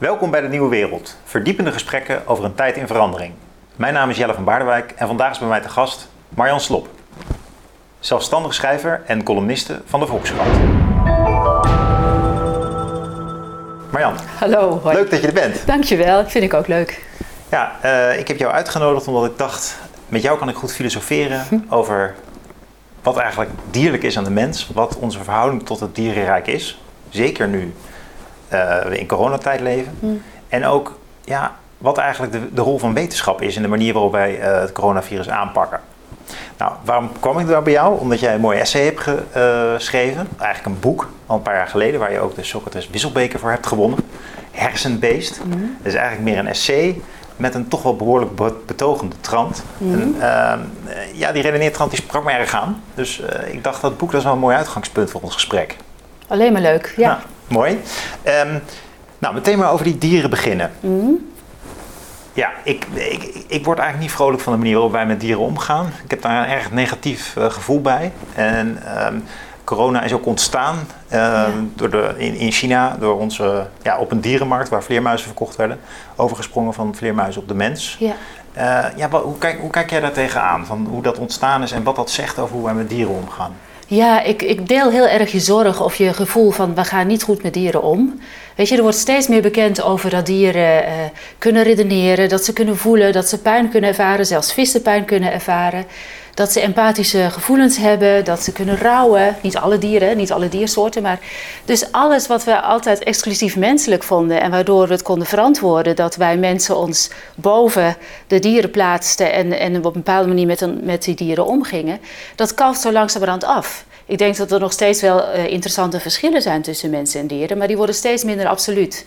Welkom bij de Nieuwe Wereld. Verdiepende gesprekken over een tijd in verandering. Mijn naam is Jelle van Baardewijk en vandaag is bij mij te gast Marjan Slop. Zelfstandig schrijver en columniste van de Volkskrant. Marjan, Hallo, hoi. leuk dat je er bent. Dankjewel, vind ik ook leuk. Ja, eh, ik heb jou uitgenodigd omdat ik dacht, met jou kan ik goed filosoferen over wat eigenlijk dierlijk is aan de mens, wat onze verhouding tot het dierenrijk is. Zeker nu we in coronatijd leven. En ook ja, wat eigenlijk de, de rol van wetenschap is in de manier waarop wij eh, het coronavirus aanpakken. Nou, waarom kwam ik daar bij jou? Omdat jij een mooi essay hebt eh, geschreven. Eigenlijk een boek, al een paar jaar geleden, waar je ook de Socrates Wisselbeker voor hebt gewonnen. Hersenbeest. Dat is eigenlijk meer een essay met een toch wel behoorlijk be- betogende trant. En, ehm, eh, ja, die redeneertrant die sprak me erg aan. Dus eh, ik dacht dat boek dat is wel een mooi uitgangspunt voor ons gesprek. Alleen maar leuk, ja. Nou, mooi. Ehm, nou, meteen maar over die dieren beginnen. Mhm. Ja, ik, ik, ik word eigenlijk niet vrolijk van de manier waarop wij met dieren omgaan. Ik heb daar een erg negatief eh, gevoel bij. En ehm, corona is ook ontstaan ehm, door de, in, in China door onze, ja, op een dierenmarkt waar vleermuizen verkocht werden. Overgesprongen van vleermuizen op de mens. ja. Eh, ja, wat- hoe, kijk, hoe kijk jij daar tegenaan? Van hoe dat ontstaan is en wat dat zegt over hoe wij met dieren omgaan? Ja, ik, ik deel heel erg je zorg of je gevoel van we gaan niet goed met dieren om. Weet je, er wordt steeds meer bekend over dat dieren eh, kunnen redeneren, dat ze kunnen voelen, dat ze pijn kunnen ervaren, zelfs vissen pijn kunnen ervaren. Dat ze empathische gevoelens hebben, dat ze kunnen rouwen. Niet alle dieren, niet alle diersoorten, maar dus alles wat we altijd exclusief menselijk vonden en waardoor we het konden verantwoorden dat wij mensen ons boven de dieren plaatsten en, en op een bepaalde manier met, een, met die dieren omgingen, dat kalft zo langzamerhand af. Ik denk dat er nog steeds wel eh, interessante verschillen zijn tussen mensen en dieren, maar die worden steeds minder absoluut.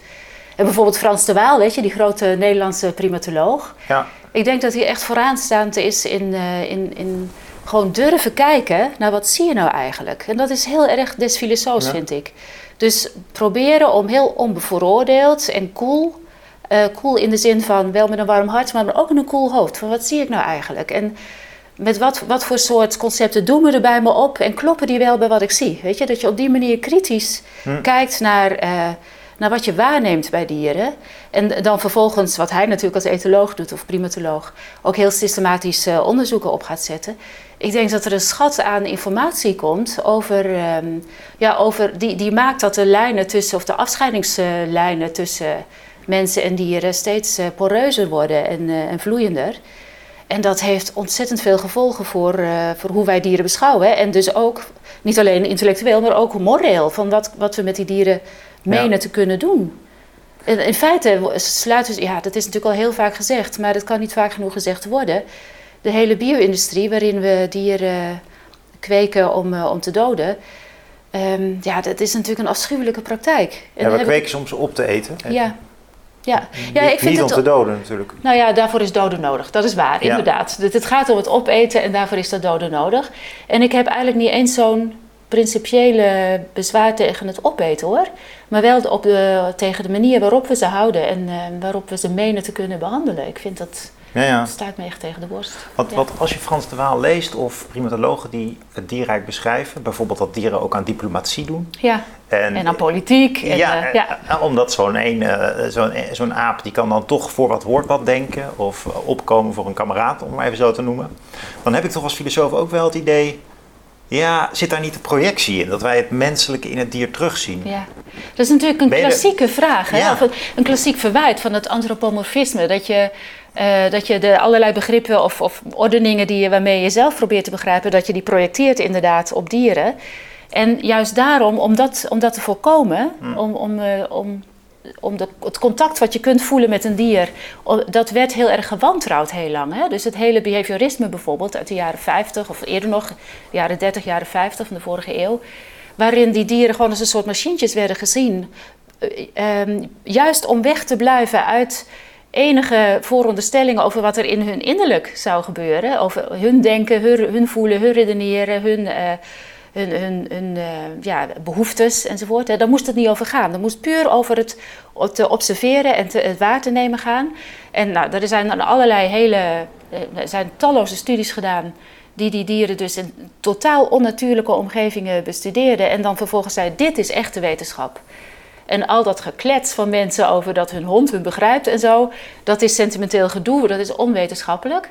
En bijvoorbeeld Frans de Waal, weet je, die grote Nederlandse primatoloog. Ja, Ik denk dat hij echt vooraanstaand is in, eh, in, in gewoon durven kijken naar wat zie je nou eigenlijk. En dat is heel erg des filosofs, Ja. vind ik. Dus proberen om heel onbevooroordeeld en cool, eh, cool in de zin van wel met een warm hart, maar ook in een cool hoofd. Van wat zie ik nou eigenlijk? En met wat, wat voor soort concepten doen we er bij me op en kloppen die wel bij wat ik zie? Weet je, dat je op die manier kritisch Hm. kijkt naar, eh, naar wat je waarneemt bij dieren. En dan vervolgens, wat hij natuurlijk als etoloog doet of primatoloog, ook heel systematisch eh, onderzoeken op gaat zetten. Ik denk dat er een schat aan informatie komt over, ehm, ja, over die, die maakt dat de lijnen tussen, of de afscheidingslijnen tussen mensen en dieren steeds eh, poreuzer worden en, eh, en vloeiender. En dat heeft ontzettend veel gevolgen voor, voor hoe wij dieren beschouwen. En dus ook, niet alleen intellectueel, maar ook moreel. Van wat, wat we met die dieren menen Ja. te kunnen doen. En in feite sluiten ze, ja, dat is natuurlijk al heel vaak gezegd, maar dat kan niet vaak genoeg gezegd worden. De hele bio-industrie, waarin we dieren kweken om, eh, om te doden. ehm, ja, dat is natuurlijk een afschuwelijke praktijk. En ja we kweken soms op te eten. hè? Ja. Ja. ja, Niet- ik vind niet om te doden natuurlijk. nou ja, daarvoor is doden nodig. Dat is waar, Ja. inderdaad. Het, het gaat om het opeten en daarvoor is dat doden nodig. En ik heb eigenlijk niet eens zo'n principiële bezwaar tegen het opeten hoor. Maar wel op de, tegen de manier waarop we ze houden en eh, waarop we ze menen te kunnen behandelen. Ik vind dat Ja, ja. dat staat me echt tegen de borst. Want, Ja. wat als je Frans de Waal leest of primatologen die het dierrijk beschrijven, bijvoorbeeld dat dieren ook aan diplomatie doen. Ja, En, en aan politiek. En, ja, eh, ja. eh, omdat zo'n een, eh, zo'n zo'n aap die kan dan toch voor wat hoort wat denken of eh, opkomen voor een kameraad, om maar even zo te noemen. Dan heb ik toch als filosoof ook wel het idee, ja, zit daar niet de projectie in? Dat wij het menselijke in het dier terugzien? Ja, dat is natuurlijk een de- klassieke vraag, hè? Ja. Of een, een klassiek verwijt van het antropomorfisme. Dat je, eh, dat je de allerlei begrippen of, of ordeningen die je, waarmee je zelf probeert te begrijpen, dat je die projecteert inderdaad op dieren. En juist daarom, om dat, om dat te voorkomen, Hmm. om, om, eh, om, om het contact wat je kunt voelen met een dier, dat werd heel erg gewantrouwd heel lang. Hè? Dus het hele behaviorisme bijvoorbeeld uit de jaren 50 of eerder nog, jaren 30, jaren 50 van de vorige eeuw, waarin die dieren gewoon als een soort machientjes werden gezien. Eh, ehm, juist om weg te blijven uit enige vooronderstellingen over wat er in hun innerlijk zou gebeuren. Over hun denken, hun, hun voelen, hun redeneren, hun, eh, hun, eh, ja, behoeftes enzovoort. Daar moest het niet over gaan. Dat moest puur over het te observeren en het waar te nemen gaan. En nou, er zijn allerlei hele, eh, er zijn talloze studies gedaan die die dieren dus in totaal onnatuurlijke omgevingen bestudeerden. En dan vervolgens zei, dit is echte wetenschap. En al dat geklets van mensen over dat hun hond hun begrijpt en zo, dat is sentimenteel gedoe, dat is onwetenschappelijk.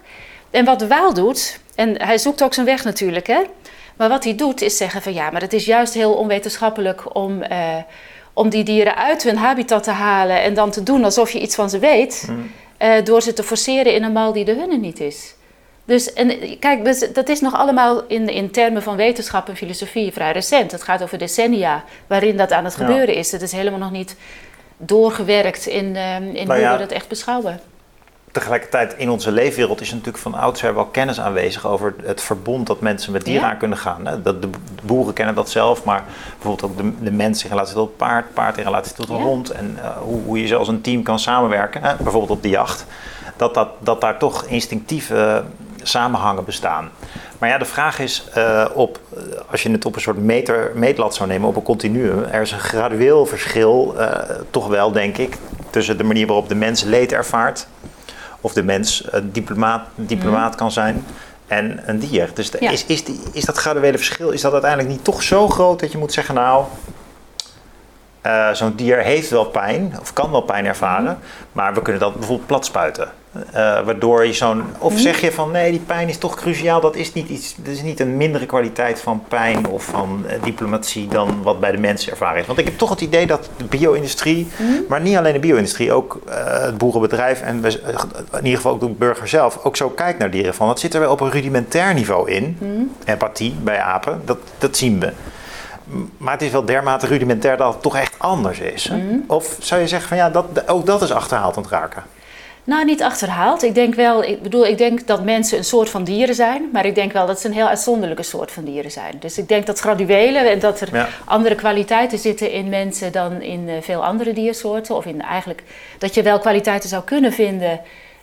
En wat de Waal doet, en hij zoekt ook zijn weg natuurlijk, hè. Maar wat hij doet is zeggen van ja, maar het is juist heel onwetenschappelijk om, eh, om die dieren uit hun habitat te halen en dan te doen alsof je iets van ze weet, Mm. eh, door ze te forceren in een mal die de hunne niet is. Dus en, kijk, dus, dat is nog allemaal in, in termen van wetenschap en filosofie vrij recent. Het gaat over decennia waarin dat aan het Ja. gebeuren is. Het is helemaal nog niet doorgewerkt in, in Nou hoe we dat echt beschouwen. Tegelijkertijd in onze leefwereld is natuurlijk van oudsher wel kennis aanwezig over het verbond dat mensen met dieren Ja. aan kunnen gaan. hè. Dat de boeren kennen dat zelf, maar bijvoorbeeld ook de, de mens in relatie tot het paard, paard in relatie tot Ja. hond. En eh, hoe, hoe je als een team kan samenwerken, hè, bijvoorbeeld op de jacht. Dat, dat, dat daar toch instinctieve samenhangen bestaan. Maar ja, de vraag is, eh, op, eh, als je het op een soort meter, meetlat zou nemen, op een continuum, er is een gradueel verschil, eh, toch wel denk ik, tussen de manier waarop de mens leed ervaart, of de mens een diplomaat, diplomaat kan zijn, en een dier. Dus de- Ja. is, is, die, is dat graduele verschil, is dat uiteindelijk niet toch zo groot dat je moet zeggen, nou, eh, zo'n dier heeft wel pijn, of kan wel pijn ervaren, maar we kunnen dat bijvoorbeeld plat spuiten. Eh, waardoor je zo'n. Of zeg je van nee, die pijn is toch cruciaal. Dat is niet iets. Dat is niet een mindere kwaliteit van pijn of van eh, diplomatie dan wat bij de mensen ervaren is. Want ik heb toch het idee dat de bio-industrie, maar niet alleen de bio-industrie, ook het boerenbedrijf en we- in ieder geval ook de burger zelf, ook zo kijkt naar dieren. Van het zit er wel op een rudimentair niveau in. Empathie bij apen, dat, dat zien we. Maar het is wel dermate rudimentair dat het toch echt anders is. hè? Of zou je zeggen van ja, dat, ook dat is achterhaald aan het raken? Nou, niet achterhaald. Ik denk wel, ik bedoel, ik denk dat mensen een soort van dieren zijn, maar ik denk wel dat ze een heel uitzonderlijke soort van dieren zijn. Dus ik denk dat graduele en dat er Ja. andere kwaliteiten zitten in mensen dan in eh, veel andere diersoorten. Of in eigenlijk dat je wel kwaliteiten zou kunnen vinden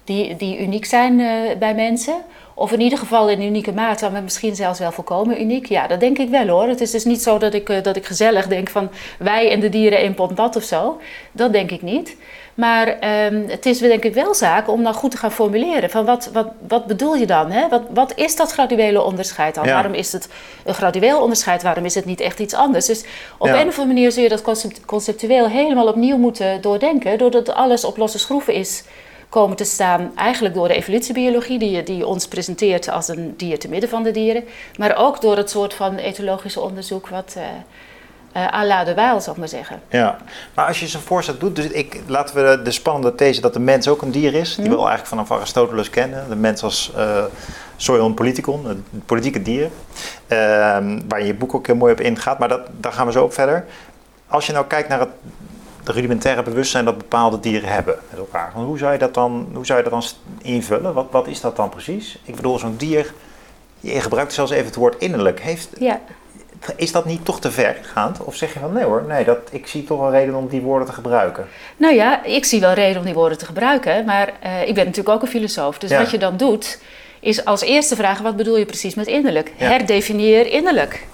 die, die uniek zijn eh, bij mensen. Of in ieder geval in unieke mate, maar misschien zelfs wel volkomen uniek. Ja, dat denk ik wel hoor. Het is dus niet zo dat ik, eh, dat ik gezellig denk van wij en de dieren in pot nat of zo. Dat denk ik niet. Maar ehm, het is denk ik wel zaak om nou goed te gaan formuleren. Van wat, wat, wat bedoel je dan? Hè? Wat, wat is dat graduele onderscheid dan? Ja. Waarom is het een gradueel onderscheid? Waarom is het niet echt iets anders? Dus op Ja. een of andere manier zul je dat concept- conceptueel helemaal opnieuw moeten doordenken. Doordat alles op losse schroeven is komen te staan. Eigenlijk door de evolutiebiologie die, die ons presenteert als een dier te midden van de dieren. Maar ook door het soort van etologische onderzoek wat... eh eh à la de Waal, zal ik maar zeggen. Ja, maar als je zo'n voorstel doet, dus ik, laten we de, de spannende these dat de mens ook een dier is, die we al eigenlijk vanaf Aristoteles kennen. De mens als uh, soion politikon, het politieke dier, uh, waar je je boek ook heel mooi op ingaat, maar dat, daar gaan we zo op verder. Als je nou kijkt naar het de rudimentaire bewustzijn dat bepaalde dieren hebben met elkaar, hoe zou je dat dan, hoe zou je dat dan invullen? Wat, wat is dat dan precies? Ik bedoel, zo'n dier, je gebruikt zelfs even het woord innerlijk, heeft... Ja. Is dat niet toch te vergaand? Of zeg je van nee hoor, nee, dat, ik zie toch wel reden om die woorden te gebruiken? Nou ja, ik zie wel reden om die woorden te gebruiken, maar uh, ik ben natuurlijk ook een filosoof. Dus ja. wat je dan doet, is als eerste vragen: wat bedoel je precies met innerlijk? Ja. Herdefinieer innerlijk.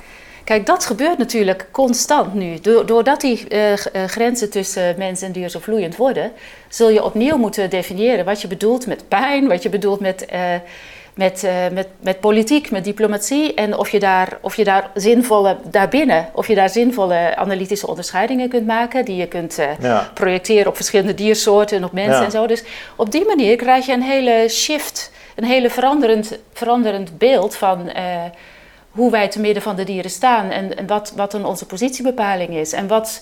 Kijk, dat gebeurt natuurlijk constant nu. Doordat die uh, grenzen tussen mens en dier zo vloeiend worden, zul je opnieuw moeten definiëren wat je bedoelt met pijn, wat je bedoelt met. Uh, met, uh, met, met politiek, met diplomatie. En of je daar, of je daar zinvolle, daarbinnen, of je daar zinvolle analytische onderscheidingen kunt maken. Die je kunt ja. projecteren op verschillende diersoorten en op mensen ja. en zo. Dus op die manier krijg je een hele shift, een hele veranderend, veranderend beeld van. Hoe wij te midden van de dieren staan en, en wat, wat dan onze positiebepaling is. En wat,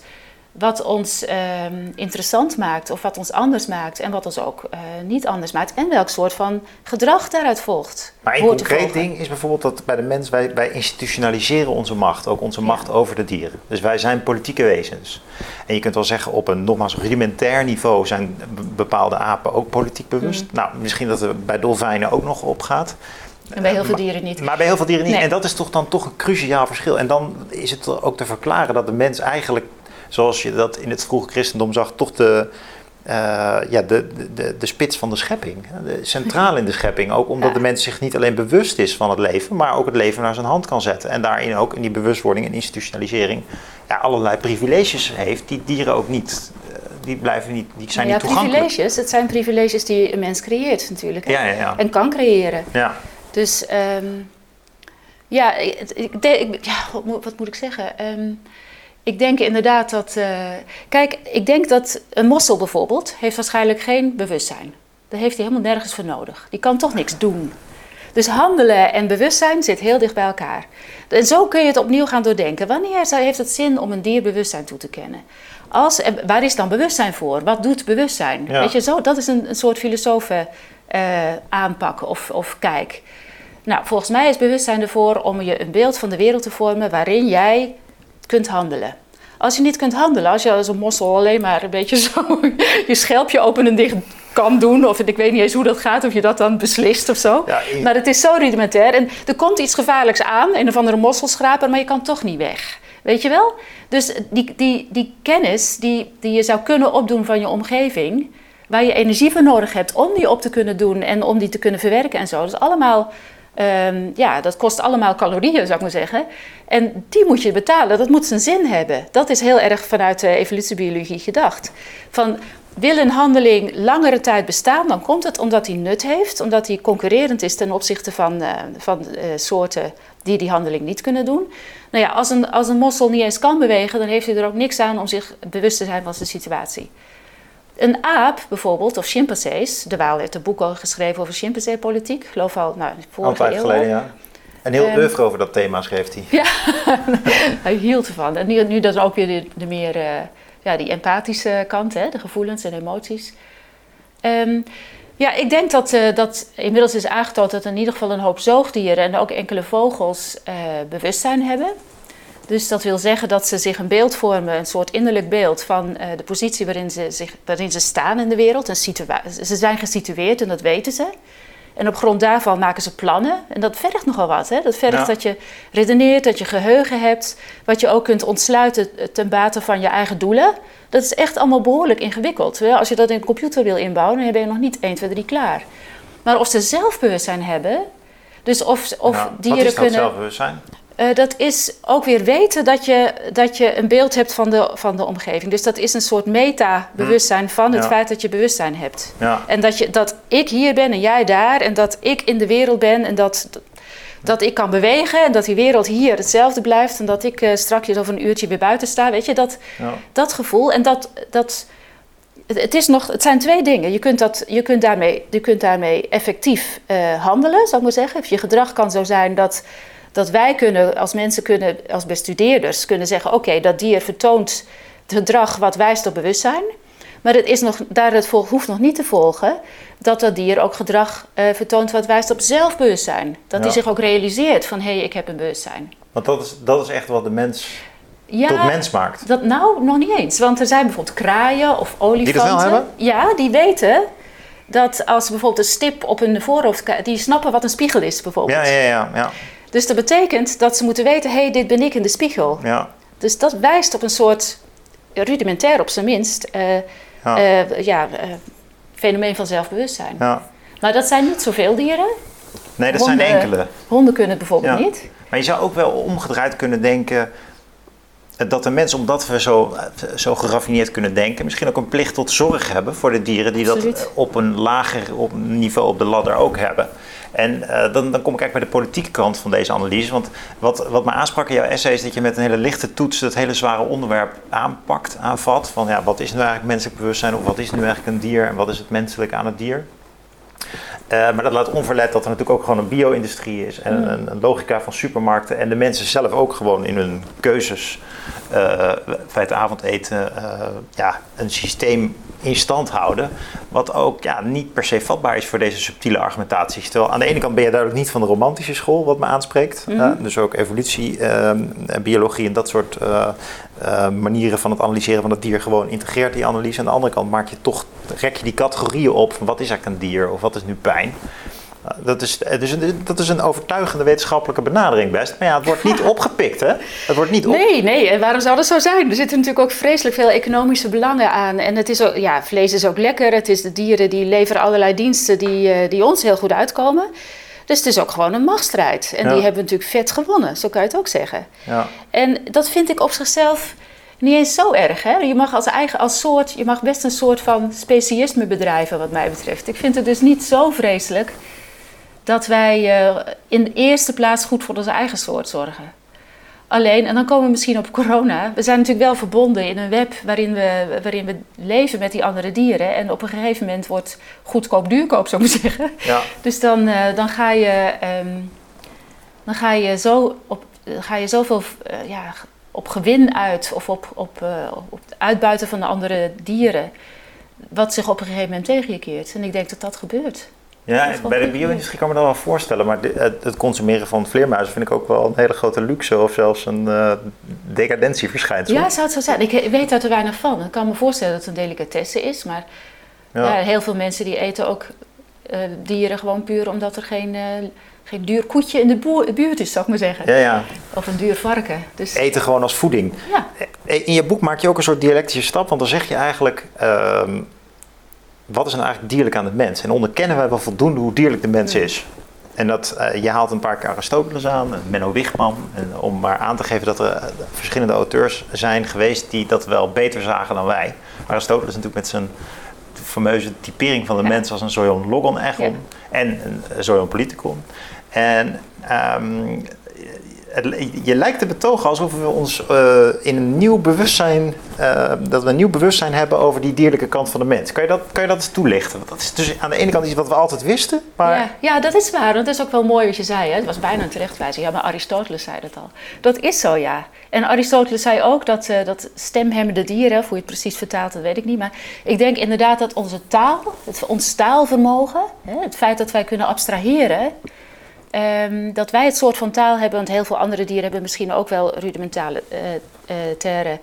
wat ons uh, interessant maakt of wat ons anders maakt en wat ons ook uh, niet anders maakt en welk soort van gedrag daaruit volgt. Maar een concreet ding is bijvoorbeeld dat bij de mens, wij, wij institutionaliseren onze macht, ook onze macht over de dieren. Dus wij zijn politieke wezens. En je kunt wel zeggen op een nogmaals rudimentair niveau zijn bepaalde apen ook politiek bewust. Mm. Nou, misschien dat er bij dolfijnen ook nog opgaat. En bij heel veel dieren niet. Maar bij heel veel dieren niet. Nee. En dat is toch dan toch een cruciaal verschil. En dan is het ook te verklaren dat de mens eigenlijk zoals je dat in het vroege christendom zag, toch de, uh, ja, de, de, de spits van de schepping. De, centraal in de schepping. Ook omdat ja. de mens zich niet alleen bewust is van het leven, maar ook het leven naar zijn hand kan zetten. En daarin ook in die bewustwording en institutionalisering ja, allerlei privileges heeft die dieren ook niet. Uh, die blijven niet, die zijn ja, niet toegankelijk. privileges, het zijn privileges die een mens creëert natuurlijk. Ja, ja, ja. En kan creëren. Ja. Dus um, ja, ik, ja wat, moet, wat, moet, ik zeggen? Um, Ik denk inderdaad dat. Uh, kijk, ik denk dat een mossel bijvoorbeeld heeft waarschijnlijk geen bewustzijn. Daar heeft hij helemaal nergens voor nodig. Die kan toch niks doen. Dus handelen en bewustzijn zit heel dicht bij elkaar. En zo kun je het opnieuw gaan doordenken. Wanneer heeft het zin om een dier bewustzijn toe te kennen? Als, waar is dan bewustzijn voor? Wat doet bewustzijn? Weet je, zo, dat is een, een soort filosofen aanpak of, of kijk. Nou, volgens mij is bewustzijn ervoor om je een beeld van de wereld te vormen waarin jij kunt handelen. Als je niet kunt handelen, als je als een mossel alleen maar een beetje zo je schelpje open en dicht kan doen, of ik weet niet eens hoe dat gaat, of je dat dan beslist of zo. Maar het is zo rudimentair. En er komt iets gevaarlijks aan, een of andere mosselschraper, maar je kan toch niet weg. Weet je wel? Dus die, die, die kennis die, die je zou kunnen opdoen van je omgeving, waar je energie voor nodig hebt om die op te kunnen doen en om die te kunnen verwerken en zo. Dat is allemaal Ehm, ja, dat kost allemaal calorieën, zou ik maar zeggen. En die moet je betalen, dat moet zijn zin hebben. Dat is heel erg vanuit de evolutiebiologie gedacht. Van, wil een handeling langere tijd bestaan, dan komt het omdat hij nut heeft, omdat hij concurrerend is ten opzichte van, uh, van uh, soorten die die handeling niet kunnen doen. Nou ja, als een, als een mossel niet eens kan bewegen, dan heeft hij er ook niks aan om zich bewust te zijn van zijn situatie. Een aap bijvoorbeeld, of chimpansees. De Waal heeft een boek al geschreven over chimpansee-politiek. Ik geloof al, nou, vorige Altijd geleden, ja. Een heel um, oeuvre over dat thema schreef hij. Ja, hij hield ervan. En nu, nu dat ook weer de, de meer, uh, ja, die empathische kant, hè, de gevoelens en emoties. Um, ja, ik denk dat, uh, dat inmiddels is aangetoond dat in ieder geval een hoop zoogdieren en ook enkele vogels uh, bewustzijn hebben. Dus dat wil zeggen dat ze zich een beeld vormen, een soort innerlijk beeld van uh, de positie waarin ze, zich, waarin ze staan in de wereld. Ze zijn gesitueerd en dat weten ze. En op grond daarvan maken ze plannen. En dat vergt nogal wat. Hè? Dat vergt dat je redeneert, dat je geheugen hebt. Wat je ook kunt ontsluiten ten bate van je eigen doelen. Dat is echt allemaal behoorlijk ingewikkeld. Als je dat in een computer wil inbouwen, dan ben je nog niet 1, 2, 3 klaar. Maar of ze zelfbewustzijn hebben. Dus of, of ja, dieren wat is kunnen. zelfbewustzijn? Uh, dat is ook weer weten dat je, dat je een beeld hebt van de, van de omgeving. Dus dat is een soort meta-bewustzijn van het Ja. feit dat je bewustzijn hebt. Ja. En dat, je, dat ik hier ben en jij daar. En dat ik in de wereld ben en dat, dat ik kan bewegen. En dat die wereld hier hetzelfde blijft. En dat ik eh straks over een uurtje weer buiten sta. Weet je, dat, Ja. dat gevoel. En dat, dat, het, het is nog, het zijn twee dingen. Je kunt, dat, je kunt, daarmee, je kunt daarmee effectief eh, handelen, zou ik maar zeggen. Of je gedrag kan zo zijn dat, dat wij kunnen, als mensen kunnen, als bestudeerders, kunnen zeggen: oké, dat dier vertoont het gedrag wat wijst op bewustzijn. Maar het is nog, daar het volg, hoeft nog niet te volgen dat dat dier ook gedrag eh, vertoont wat wijst op zelfbewustzijn. Dat hij zich ook realiseert van hé, hey, ik heb een bewustzijn. Want dat is, dat is echt wat de mens Ja, tot mens maakt. Dat, nou, nog niet eens. Want er zijn bijvoorbeeld kraaien of olifanten. wel hebben? Ja, die weten dat als bijvoorbeeld een stip op hun voorhoofd... Die snappen wat een spiegel is bijvoorbeeld. Ja, ja, ja. ja, Dus dat betekent dat ze moeten weten... hé, hey, dit ben ik in de spiegel. ja. Dus dat wijst op een soort, rudimentair op zijn minst... eh, Ja. eh, ja, eh, fenomeen van zelfbewustzijn. ja. Maar dat zijn niet zoveel dieren. Nee, dat Honden- zijn enkele. Honden kunnen het bijvoorbeeld Ja. niet. Maar je zou ook wel omgedraaid kunnen denken dat de mens, omdat we zo, zo geraffineerd kunnen denken, misschien ook een plicht tot zorg hebben voor de dieren die Absoluut. dat op een lager op niveau op de ladder ook hebben. En eh, dan, dan kom ik eigenlijk bij de politieke kant van deze analyse. Want wat, wat me aansprak in jouw essay is dat je met een hele lichte toets het hele zware onderwerp aanpakt, aanvat. Van ja, wat is nu eigenlijk menselijk bewustzijn of wat is nu eigenlijk een dier en wat is het menselijk aan het dier? Eh, maar dat laat onverlet dat er natuurlijk ook gewoon een bio-industrie is en Mm. een, een logica van supermarkten en de mensen zelf ook gewoon in hun keuzes eh bij het avondeten eh, ja, een systeem in stand houden, wat ook ja, niet per se vatbaar is voor deze subtiele argumentaties. Terwijl aan de ene kant ben je duidelijk niet van de romantische school, wat me aanspreekt. Mhm. Eh, dus ook evolutie, eh, en biologie en dat soort eh, eh, manieren van het analyseren van het dier gewoon integreert die analyse. Aan de andere kant maak je toch, rek je die categorieën op van wat is eigenlijk een dier of wat is nu pijn. Dat is, dus een, dat is een overtuigende wetenschappelijke benadering best. Maar ja, het wordt niet opgepikt, hè? Het wordt niet op... Nee, nee. En waarom zou dat zo zijn? Er zitten natuurlijk ook vreselijk veel economische belangen aan. En het is ook, ja, vlees is ook lekker. Het is de dieren die leveren allerlei diensten die, eh, die ons heel goed uitkomen. Dus het is ook gewoon een machtsstrijd. En Ja. die hebben natuurlijk vet gewonnen, zo kan je het ook zeggen. Ja. En dat vind ik op zichzelf niet eens zo erg. Hè? Je mag als eigen als soort, je mag best een soort van specialisme bedrijven, wat mij betreft. Ik vind het dus niet zo vreselijk dat wij eh, in de eerste plaats goed voor onze eigen soort zorgen. Alleen, en dan komen we misschien op corona. We zijn natuurlijk wel verbonden in een web waarin we, waarin we leven met die andere dieren. En op een gegeven moment wordt goedkoop duurkoop, zou ik maar zeggen. Ja. Dus dan, eh, dan, ga, je, ehm, dan ga je zo op, ga je zoveel uh, ja, op gewin uit of op, op, uh, op het uitbuiten van de andere dieren. Wat zich op een gegeven moment tegen je keert. En ik denk dat dat gebeurt. Ja, bij de bio-industrie kan ik me dat wel voorstellen. Maar het consumeren van vleermuizen vind ik ook wel een hele grote luxe of zelfs een uh, decadentieverschijnsel. Ja, zou het zo zijn. Ik weet daar te weinig van. Ik kan me voorstellen dat het een delicatesse is. Maar ja. ja heel veel mensen die eten ook uh, dieren gewoon puur omdat er geen, uh, geen duur koetje in de buurt is, zou ik maar zeggen. Ja, ja. Of een duur varken. Dus... Eten gewoon als voeding. Ja. In je boek maak je ook een soort dialectische stap, want dan zeg je eigenlijk... Uh, wat is nou eigenlijk dierlijk aan de mens? En onderkennen wij wel voldoende hoe dierlijk de mens is? En dat, uh, je haalt een paar keer Aristoteles aan, Menno Wichman, en om maar aan te geven dat er uh, verschillende auteurs zijn geweest die dat wel beter zagen dan wij. Aristoteles natuurlijk met zijn fameuze typering van de ja. mens als een zoion logon ja. en een zoion politicon. En um, je lijkt te betogen alsof we ons uh, in een nieuw bewustzijn, uh, dat we een nieuw bewustzijn hebben over die dierlijke kant van de mens. Kan je dat, kan je dat toelichten? Want dat is dus aan de ene kant iets wat we altijd wisten, maar... Ja, ja dat is waar. Dat is ook wel mooi wat je zei. Hè? Het was bijna een terechtwijzing. Ja, maar Aristoteles zei dat al. Dat is zo, ja. En Aristoteles zei ook dat, uh, dat stemhemmende dieren, of hoe je het precies vertaalt, dat weet ik niet. Maar ik denk inderdaad dat onze taal, het, ons taalvermogen, hè, het feit dat wij kunnen abstraheren... Um, dat wij het soort van taal hebben, want heel veel andere dieren hebben misschien ook wel rudimentaire uh,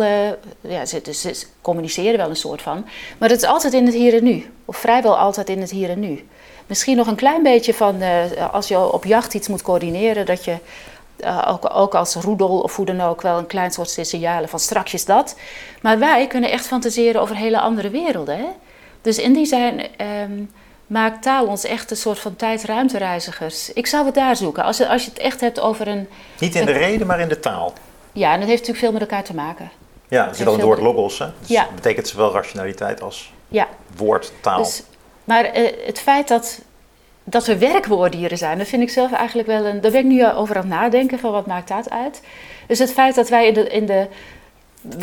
uh, ja, ze, dus ze communiceren wel een soort van. Maar het is altijd in het hier en nu, of vrijwel altijd in het hier en nu. Misschien nog een klein beetje van als je op jacht iets moet coördineren, dat je ook, ook, als roedel of hoe dan ook wel een klein soort signalen van strakjes dat. Maar wij kunnen echt fantaseren over hele andere werelden. Hè? Dus in die zijn. Um, maakt taal ons echt een soort van tijd-ruimtereizigers. Ik zou het daar zoeken. Als je, als je het echt hebt over een... Niet in de reden, maar in de taal. Ja, en dat heeft natuurlijk veel met elkaar te maken. Ja, dat zit al in het woord logos. Hè? Dus ja. betekent zowel rationaliteit als ja. woord, taal. Dus, maar uh, het feit dat, dat we werkwoorddieren zijn, dat vind ik zelf eigenlijk wel een... Daar ben ik nu over aan het nadenken, van wat maakt dat uit? Dus het feit dat wij in de, in de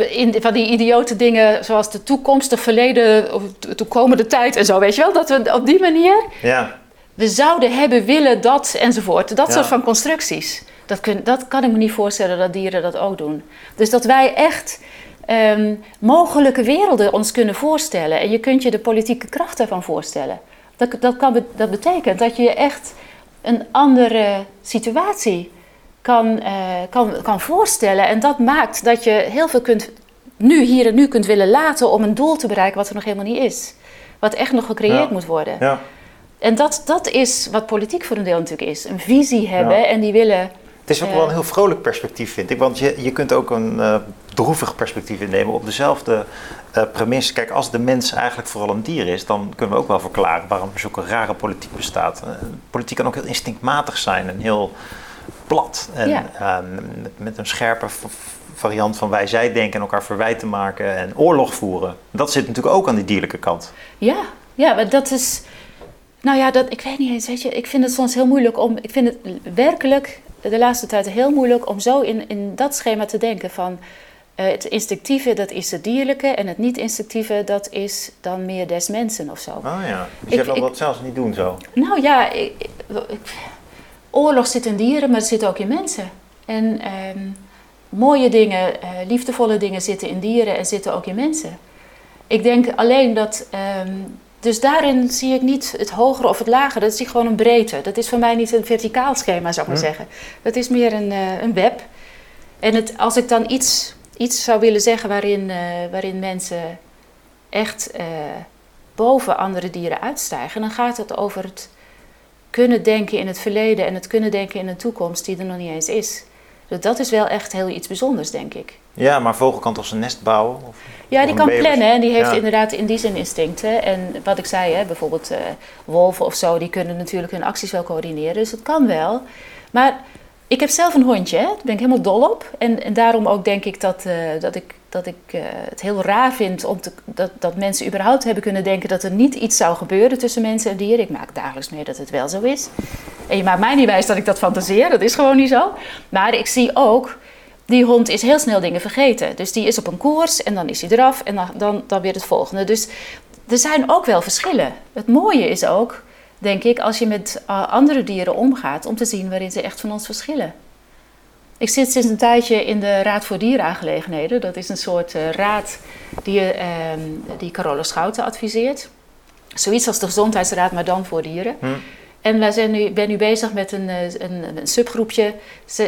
in, van die idiote dingen zoals de toekomst, de verleden, of de toekomende tijd en zo, weet je wel? Dat we op die manier. Ja. We zouden hebben, willen, dat enzovoort. Dat ja. soort van constructies. Dat, kun, dat kan ik me niet voorstellen dat dieren dat ook doen. Dus dat wij echt um, mogelijke werelden ons kunnen voorstellen. En je kunt je de politieke kracht daarvan voorstellen. Dat, dat, kan, dat betekent dat je echt een andere situatie kan, uh, kan, kan voorstellen. En dat maakt dat je heel veel kunt, nu, hier en nu kunt willen laten om een doel te bereiken wat er nog helemaal niet is. Wat echt nog gecreëerd ja. moet worden. Ja. En dat, dat is wat politiek voor een deel natuurlijk is. Een visie hebben ja. en die willen... Het is ook wel een heel vrolijk perspectief, vind ik. Want je, je kunt ook een uh, droevig perspectief innemen op dezelfde uh, premisse. Kijk, als de mens eigenlijk vooral een dier is, dan kunnen we ook wel verklaren waarom er zulke rare politiek bestaat. Uh, politiek kan ook heel instinctmatig zijn en heel plat. En ja. uh, met, met, een scherpe variant van wij-zij denken en elkaar verwijten maken en oorlog voeren. Dat zit natuurlijk ook aan die dierlijke kant. Ja, ja maar dat is. Nou ja, dat, ik weet niet eens, weet je, ik vind het soms heel moeilijk om. Ik vind het werkelijk de laatste tijd heel moeilijk om zo in, in dat schema te denken van. Uh, het instinctieve, dat is het dierlijke. En het niet-instinctieve, dat is dan meer des mensen of zo. Oh ja, dus je wil dat zelfs niet doen zo? Nou ja, ik, ik, oorlog zit in dieren, maar het zit ook in mensen. En um, mooie dingen, uh, liefdevolle dingen zitten in dieren en zitten ook in mensen. Ik denk alleen dat. Um, dus daarin zie ik niet het hogere of het lagere. Dat is gewoon een breedte. Dat is voor mij niet een verticaal schema, zou ik maar zeggen. Dat is meer een, uh, een web. En het, als ik dan iets, iets zou willen zeggen waarin, uh, waarin mensen echt boven andere dieren uitstijgen, dan gaat het over het kunnen denken in het verleden en het kunnen denken in een toekomst die er nog niet eens is. Dus dat is wel echt heel iets bijzonders, denk ik. Ja, maar vogel kan toch zijn nest bouwen? Of, ja, die kan plannen en die heeft ja. inderdaad in die zin instincten. En wat ik zei, hè, bijvoorbeeld uh, wolven of zo, die kunnen natuurlijk hun acties wel coördineren. Dus het kan wel. Maar ik heb zelf een hondje, hè? daar ben ik helemaal dol op. En, en daarom ook denk ik dat, uh, dat ik, dat ik uh, het heel raar vind om te, dat, dat mensen überhaupt hebben kunnen denken dat er niet iets zou gebeuren tussen mensen en dieren. Ik maak dagelijks mee dat het wel zo is. En je maakt mij niet wijs dat ik dat fantaseer, dat is gewoon niet zo. Maar ik zie ook, die hond is heel snel dingen vergeten. Dus die is op een koers en dan is hij eraf en dan, dan, weer het volgende. Dus er zijn ook wel verschillen. Het mooie is ook, denk ik, als je met uh, andere dieren omgaat, om te zien waarin ze echt van ons verschillen. Ik zit sinds een tijdje in de Raad voor Dierenaangelegenheden. Dat is een soort uh, raad die, uh, die Carola Schouten adviseert. Zoiets als de Gezondheidsraad, maar dan voor dieren. Hm. En wij zijn nu, ben nu bezig met een, een, een subgroepje.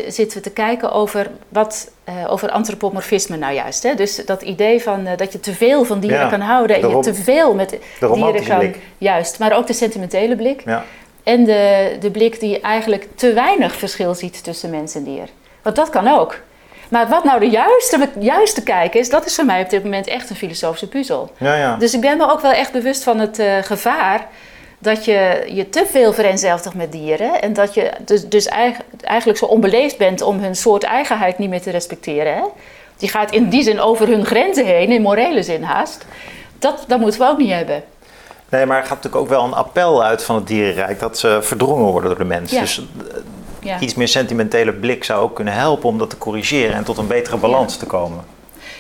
Zitten we te kijken over, wat, uh, over antropomorfisme nou juist. Hè? Dus dat idee van uh, dat je te veel van dieren ja, kan houden. En je te veel met dieren kan. Blik. Juist, maar ook de sentimentele blik. Ja. En de, de blik die eigenlijk te weinig verschil ziet tussen mens en dier. Want dat kan ook. Maar wat nou de juiste, juiste kijk is, dat is voor mij op dit moment echt een filosofische puzzel. Ja, ja. Dus ik ben me ook wel echt bewust van het uh, gevaar dat je je te veel vereenzelvigt met dieren. En dat je dus, dus eigenlijk zo onbeleefd bent om hun soort eigenheid niet meer te respecteren. Hè? Die gaat in die zin over hun grenzen heen, in morele zin haast. Dat, dat moeten we ook niet hebben. Nee, maar er gaat natuurlijk ook wel een appel uit van het dierenrijk dat ze verdrongen worden door de mens. Ja. Dus ja. iets meer sentimentele blik zou ook kunnen helpen om dat te corrigeren en tot een betere balans ja. te komen.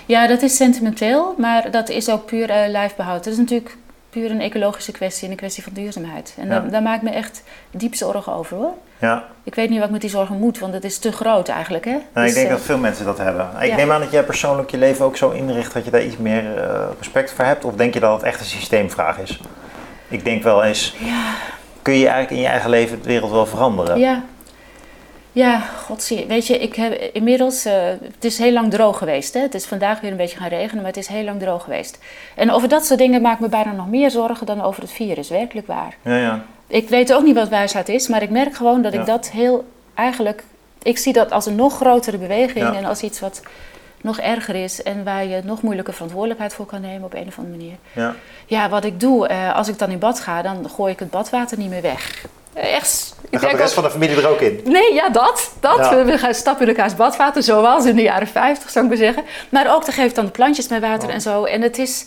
Ja, dat is sentimenteel, maar dat is ook puur uh, lijfbehoud. Dat is natuurlijk puur een ecologische kwestie en een kwestie van duurzaamheid. En ja. daar, daar maak ik me echt diep zorgen over hoor. Ja. Ik weet niet wat ik met die zorgen moet, want het is te groot eigenlijk. Hè? Nou, dus, ik denk uh, dat veel mensen dat hebben. Ik ja. neem aan dat jij persoonlijk je leven ook zo inricht dat je daar iets meer uh, respect voor hebt. Of denk je dat het echt een systeemvraag is? Ik denk wel eens, ja. kun je eigenlijk in je eigen leven de wereld wel veranderen? Ja. Ja, godzie. Weet je, ik heb inmiddels, uh, het is heel lang droog geweest. Hè? Het is vandaag weer een beetje gaan regenen, maar het is heel lang droog geweest. En over dat soort dingen maak ik me bijna nog meer zorgen dan over het virus, werkelijk waar. Ja, ja. Ik weet ook niet wat wijsheid is, maar ik merk gewoon dat Ja. ik dat heel, eigenlijk, ik zie dat als een nog grotere beweging Ja. en als iets wat nog erger is en waar je nog moeilijker verantwoordelijkheid voor kan nemen op een of andere manier. ja. Ja, wat ik doe, eh, als ik dan in bad ga, dan gooi ik het badwater niet meer weg. Eh, Echt. Dan gaat de rest van de familie er ook in. Nee, ja, dat. dat. Ja. We, gaan stappen in elkaars badwater, zoals in de jaren 50, zou ik maar zeggen. Maar ook, dan geef ik dan de plantjes met water Oh. en zo. En het is,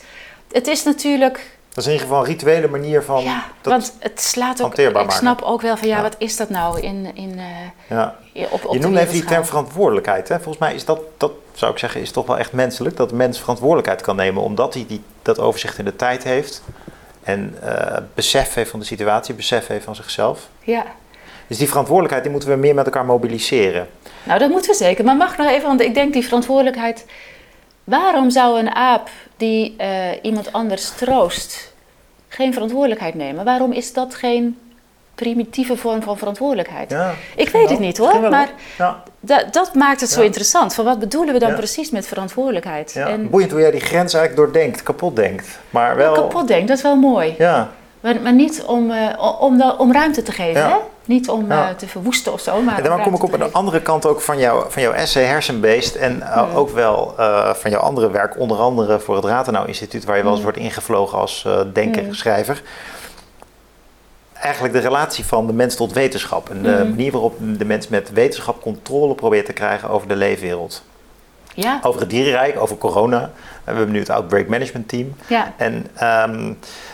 het is natuurlijk... Dat is in ieder geval een rituele manier van... ja, dat, want het slaat ook... Ik maken. snap ook wel van, ja, Ja. wat is dat nou in, in, eh, ja. op, op Je de noemde even die term verantwoordelijkheid. Hè? Volgens mij is dat, dat, zou ik zeggen, is toch wel echt menselijk. Dat de mens verantwoordelijkheid kan nemen omdat hij die, dat overzicht in de tijd heeft. En eh, besef heeft van de situatie, besef heeft van zichzelf. Ja. Dus die verantwoordelijkheid die moeten we meer met elkaar mobiliseren. Nou, dat moeten we zeker. Maar mag nog even, want ik denk die verantwoordelijkheid... Waarom zou een aap die eh, iemand anders troost geen verantwoordelijkheid nemen? Waarom is dat geen primitieve vorm van verantwoordelijkheid? Ja, Ik weet het niet hoor, maar Ja, da- dat maakt het zo Ja. interessant. Van wat bedoelen we dan Ja. precies met verantwoordelijkheid? ja. En Boeiend hoe jij die grens eigenlijk doordenkt, kapot denkt. Maar wel... kapot denk, dat is wel mooi. Ja, Maar, maar niet om, eh, om, om ruimte te geven, Ja. hè? Niet om Ja. eh, te verwoesten of zo, maar en dan om kom ik op de andere kant ook van, jou, van jouw essay Hersenbeest. En eh, Mm. ook wel eh, van jouw andere werk, onder andere voor het Rathenau Instituut, waar je wel eens Mm. wordt ingevlogen als eh denker, Mm. schrijver. Eigenlijk de relatie van de mens tot wetenschap. En de Mm. manier waarop de mens met wetenschap controle probeert te krijgen over de leefwereld. Ja, Over het dierenrijk, over corona. We hebben nu het Outbreak Management Team. ja. En ehm,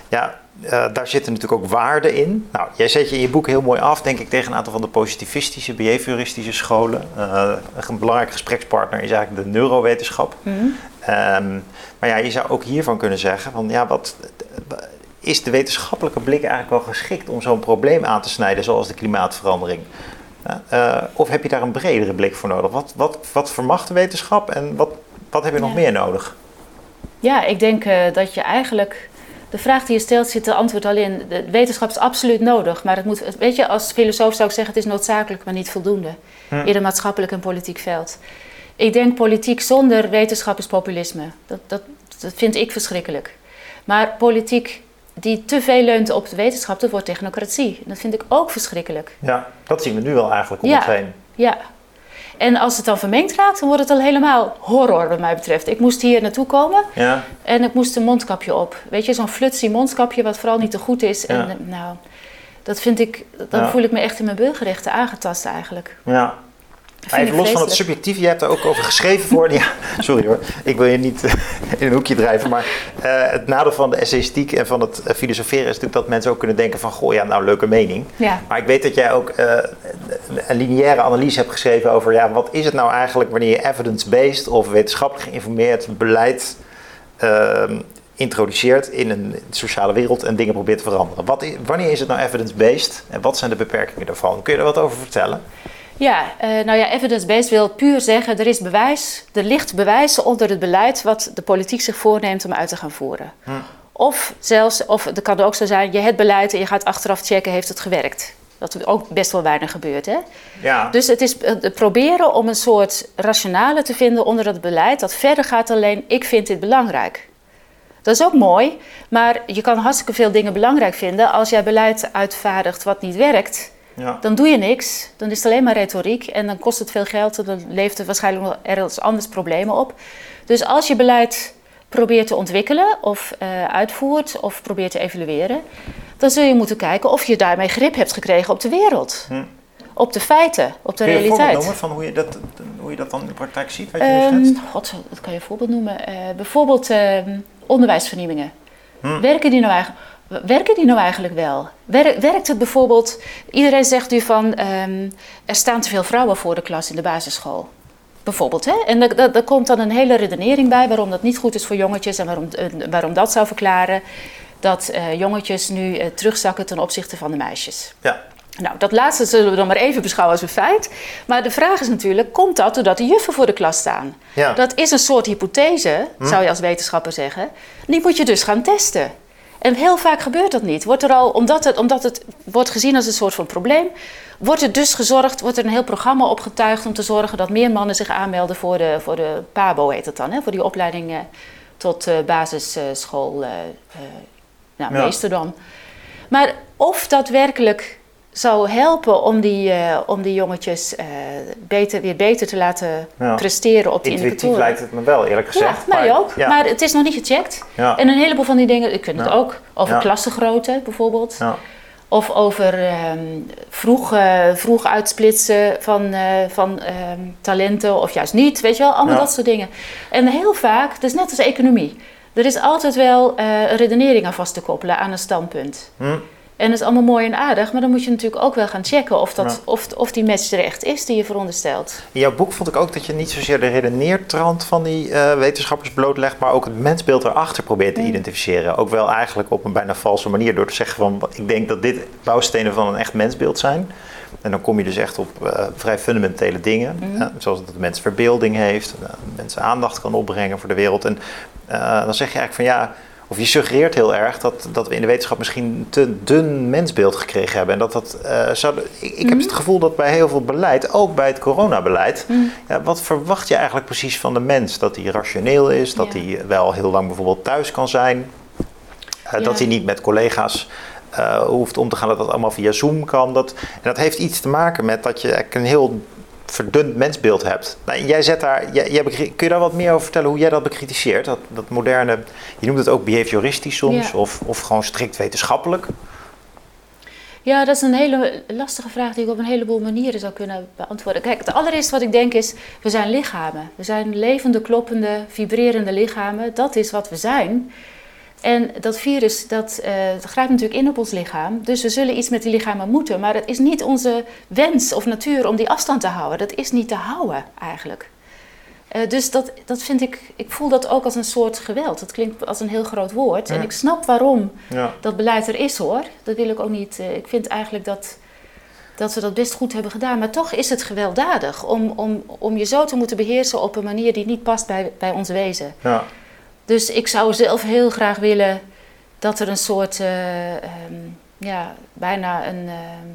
ja, eh, daar zitten natuurlijk ook waarden in. Nou, jij zet je in je boek heel mooi af, denk ik, tegen een aantal van de positivistische, behavioristische scholen. Eh, een belangrijke gesprekspartner is eigenlijk de neurowetenschap. Mhm. Ehm, maar ja, je zou ook hiervan kunnen zeggen van ja, wat is de wetenschappelijke blik eigenlijk wel geschikt om zo'n probleem aan te snijden, zoals de klimaatverandering? Eh, of heb je daar een bredere blik voor nodig? Wat, wat, wat vermag de wetenschap en wat, wat heb je nog Ja. meer nodig? Ja, ik denk eh, dat je eigenlijk. De vraag die je stelt zit de antwoord al in. De wetenschap is absoluut nodig. Maar het moet, weet je, als filosoof zou ik zeggen: het is noodzakelijk, maar niet voldoende. Hm. In een maatschappelijk en politiek veld. Ik denk politiek zonder wetenschap is populisme. Dat, dat, dat vind ik verschrikkelijk. Maar politiek die te veel leunt op de wetenschap, dat wordt technocratie. Dat vind ik ook verschrikkelijk. Ja, dat zien we nu wel eigenlijk om Ja. ons heen. Ja. En als het dan vermengd raakt, dan wordt het al helemaal horror, wat mij betreft. Ik moest hier naartoe komen Ja, en ik moest een mondkapje op. Weet je, zo'n flutsie mondkapje, wat vooral niet te goed is. Ja. En eh, nou, dat vind ik, dan voel ik me echt in mijn burgerrechten aangetast eigenlijk. ja. Even los van het subjectieve, je hebt er ook over geschreven voor. Ja, sorry hoor, ik wil je niet in een hoekje drijven. Maar uh, het nadeel van de esthetiek en van het filosoferen is natuurlijk dat mensen ook kunnen denken van... goh, ja, nou, leuke mening. Ja. Maar ik weet dat jij ook uh, een lineaire analyse hebt geschreven over... ja, wat is het nou eigenlijk wanneer je evidence-based of wetenschappelijk geïnformeerd beleid... Uh, introduceert in een sociale wereld en dingen probeert te veranderen. Wat is, wanneer is het nou evidence-based en wat zijn de beperkingen daarvan? Kun je er wat over vertellen? Ja, uh, nou ja, evidence-based wil puur zeggen, er is bewijs, er ligt bewijs onder het beleid wat de politiek zich voorneemt om uit te gaan voeren. Hm. Of zelfs, of het kan ook zo zijn, je hebt beleid en je gaat achteraf checken, heeft het gewerkt? Dat ook best wel weinig gebeurt, hè? Ja. Dus het is uh, proberen om een soort rationale te vinden onder dat beleid dat verder gaat alleen, ik vind dit belangrijk. Dat is ook mooi, maar je kan hartstikke veel dingen belangrijk vinden. Als jij beleid uitvaardigt wat niet werkt, ja. dan doe je niks. Dan is het alleen maar retoriek en dan kost het veel geld en dan levert het waarschijnlijk nog ergens anders problemen op. Dus als je beleid probeert te ontwikkelen of uh, uitvoert of probeert te evalueren, dan zul je moeten kijken of je daarmee grip hebt gekregen op de wereld. Hm. Op de feiten, op de Kun je realiteit. een voorbeeld noemen van hoe je, dat, hoe je dat dan in de praktijk ziet? Wat je Um, schetst? God, dat kan je een voorbeeld noemen. Uh, bijvoorbeeld uh, onderwijsvernieuwingen. Hm. Werken, die nou eigenlijk, werken die nou eigenlijk wel? Wer, werkt het bijvoorbeeld... Iedereen zegt nu van... Um, er staan te veel vrouwen voor de klas in de basisschool. Bijvoorbeeld, hè? En daar komt dan een hele redenering bij... waarom dat niet goed is voor jongetjes... en waarom, uh, waarom dat zou verklaren... dat uh, jongetjes nu uh, terugzakken ten opzichte van de meisjes. Ja. Nou, dat laatste zullen we dan maar even beschouwen als een feit. Maar de vraag is natuurlijk, komt dat doordat de juffen voor de klas staan? Ja. Dat is een soort hypothese, Hm. zou je als wetenschapper zeggen. Die moet je dus gaan testen. En heel vaak gebeurt dat niet. Wordt er al, omdat, het, omdat het wordt gezien als een soort van probleem, wordt er dus gezorgd, wordt er een heel programma opgetuigd om te zorgen dat meer mannen zich aanmelden voor de, voor de PABO, heet het dan, hè? voor die opleiding uh, tot uh, basisschool, uh, nou, Ja. meester dan. Maar of dat werkelijk zou helpen om die, uh, om die jongetjes uh, beter, weer beter te laten Ja. presteren op die Intuïtief indicatoren. lijkt het me wel, eerlijk gezegd. Ja, mij Maar- ook. Ja. Maar het is nog niet gecheckt. Ja. En een heleboel van die dingen, ik kunnen het ook over klassengrootte bijvoorbeeld. Ja. Of over ehm, vroeg, eh, vroeg uitsplitsen van, eh, van ehm, talenten of juist niet. Weet je wel, allemaal dat soort dingen. En heel vaak, het is net als economie. Er is altijd wel eh, een redenering aan vast te koppelen aan een standpunt. Hm. En dat is allemaal mooi en aardig, maar dan moet je natuurlijk ook wel gaan checken of, dat, Ja. of, of die match er echt is die je veronderstelt. In jouw boek vond ik ook dat je niet zozeer de redeneertrand van die eh, wetenschappers blootlegt, maar ook het mensbeeld erachter probeert te identificeren. Ook wel eigenlijk op een bijna valse manier door te zeggen van ik denk dat dit bouwstenen van een echt mensbeeld zijn. En dan kom je dus echt op eh, vrij fundamentele dingen, Mhm. hè, zoals dat de mens verbeelding heeft, eh, mensen aandacht kan opbrengen voor de wereld. En eh, dan zeg je eigenlijk van ja, of je suggereert heel erg dat, dat we in de wetenschap misschien een te dun mensbeeld gekregen hebben. En dat dat eh, zou. Ik, ik heb Mhm. het gevoel dat bij heel veel beleid, ook bij het coronabeleid, Mhm. ja, wat verwacht je eigenlijk precies van de mens? Dat hij rationeel is, dat Ja. hij wel heel lang bijvoorbeeld thuis kan zijn, eh, Ja. dat hij niet met collega's eh, hoeft om te gaan, dat dat allemaal via Zoom kan. Dat, en dat heeft iets te maken met dat je een heel verdund mensbeeld hebt. Nou, jij zet daar, jij, kun je daar wat meer over vertellen hoe jij dat bekritiseert? Dat, dat moderne, je noemt het ook behavioristisch soms, Ja. of, of gewoon strikt wetenschappelijk. Ja, dat is een hele lastige vraag die ik op een heleboel manieren zou kunnen beantwoorden. Kijk, het allereerste wat ik denk is, we zijn lichamen. We zijn levende, kloppende, vibrerende lichamen. Dat is wat we zijn. En dat virus, dat, eh, dat grijpt natuurlijk in op ons lichaam. Dus we zullen iets met die lichamen moeten. Maar het is niet onze wens of natuur om die afstand te houden. Dat is niet te houden, eigenlijk. Eh, dus dat, dat vind ik, ik voel dat ook als een soort geweld. Dat klinkt als een heel groot woord. En ik snap waarom Ja. dat beleid er is hoor. Dat wil ik ook niet. eh, Ik vind eigenlijk dat, dat we dat best goed hebben gedaan. Maar toch is het gewelddadig om, om, om je zo te moeten beheersen op een manier die niet past bij, bij ons wezen. Ja. Dus ik zou zelf heel graag willen dat er een soort, eh, ehm, ja, bijna een, ehm,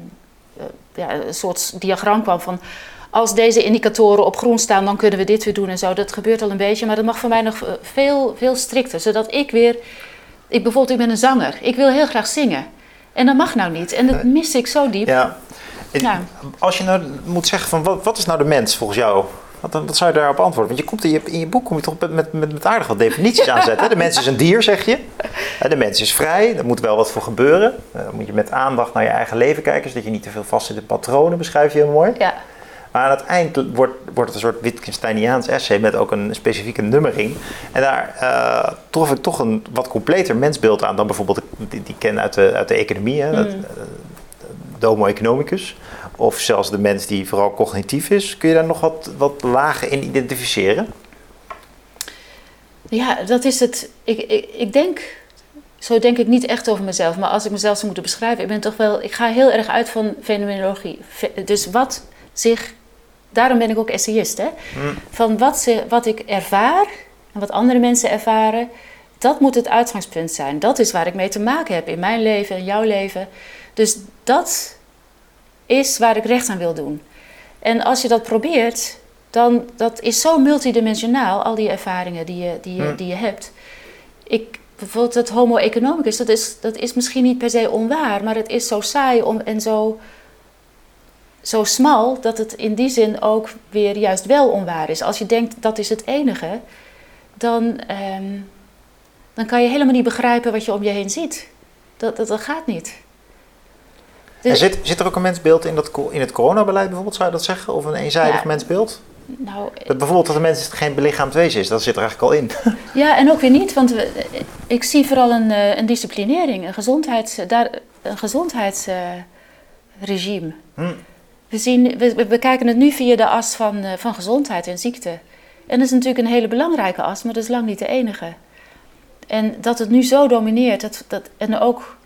eh, ja, een soort diagram kwam van. Als deze indicatoren op groen staan, dan kunnen we dit weer doen en zo. Dat gebeurt al een beetje, maar dat mag voor mij nog eh, veel, veel strikter. Zodat ik weer. Ik bijvoorbeeld, ik ben een zanger. Ik wil heel graag zingen. En dat mag nou niet. En dat mis ik zo diep. Ja. Ja. Als je nou moet zeggen van wat, wat is nou de mens volgens jou? Wat, wat zou je daarop antwoorden? Want je komt in je, in je boek kom je toch met, met, aardig wat definities aanzetten. De mens is een dier, zeg je. Eh, De mens is vrij, er moet wel wat voor gebeuren. Eh, Dan moet je met aandacht naar je eigen leven kijken, zodat je niet te veel vast zit in patronen, beschrijf je heel mooi. Ja. Maar aan het eind wordt, wordt het een soort Wittgensteiniaans essay met ook een specifieke nummering. En daar uh, trof ik toch een wat completer mensbeeld aan dan bijvoorbeeld die, die ken uit de, uit de economie, hè, mm. dat, de homo economicus. Of zelfs de mens die vooral cognitief is. Kun je daar nog wat, wat lagen in identificeren? Ja, dat is het. Ik, ik, ik denk, zo denk ik niet echt over mezelf. Maar als ik mezelf zou moeten beschrijven, ik ben toch wel, ik ga heel erg uit van fenomenologie. Dus wat zich, daarom ben ik ook essayist, hè? Hmm. Van wat, ze, wat ik ervaar en wat andere mensen ervaren, dat moet het uitgangspunt zijn. Dat is waar ik mee te maken heb in mijn leven en jouw leven. Dus dat is waar ik recht aan wil doen. En als je dat probeert, dan dat is zo multidimensionaal, al die ervaringen die je, die je, die je hebt. Ik, bijvoorbeeld het homo economicus, dat is, dat is misschien niet per se onwaar, maar het is zo saai om, en zo, zo smal dat het in die zin ook weer juist wel onwaar is. Als je denkt dat is het enige, dan, ehm, dan kan je helemaal niet begrijpen wat je om je heen ziet. Dat, dat, dat gaat niet. Dus, zit, zit er ook een mensbeeld in, dat, in het coronabeleid bijvoorbeeld, zou je dat zeggen? Of een eenzijdig mensbeeld? Nou, dat bijvoorbeeld dat de mens geen belichaamd wezen is, dat zit er eigenlijk al in. Ja, en ook weer niet, want we, ik zie vooral een, eh, een disciplinering, een, gezondheids, daar, een gezondheidsregime. hm. we, zien, we, we, kijken het nu via de as van, eh, van gezondheid en ziekte. En dat is natuurlijk een hele belangrijke as, maar dat is lang niet de enige. En dat het nu zo domineert, dat, dat, en ook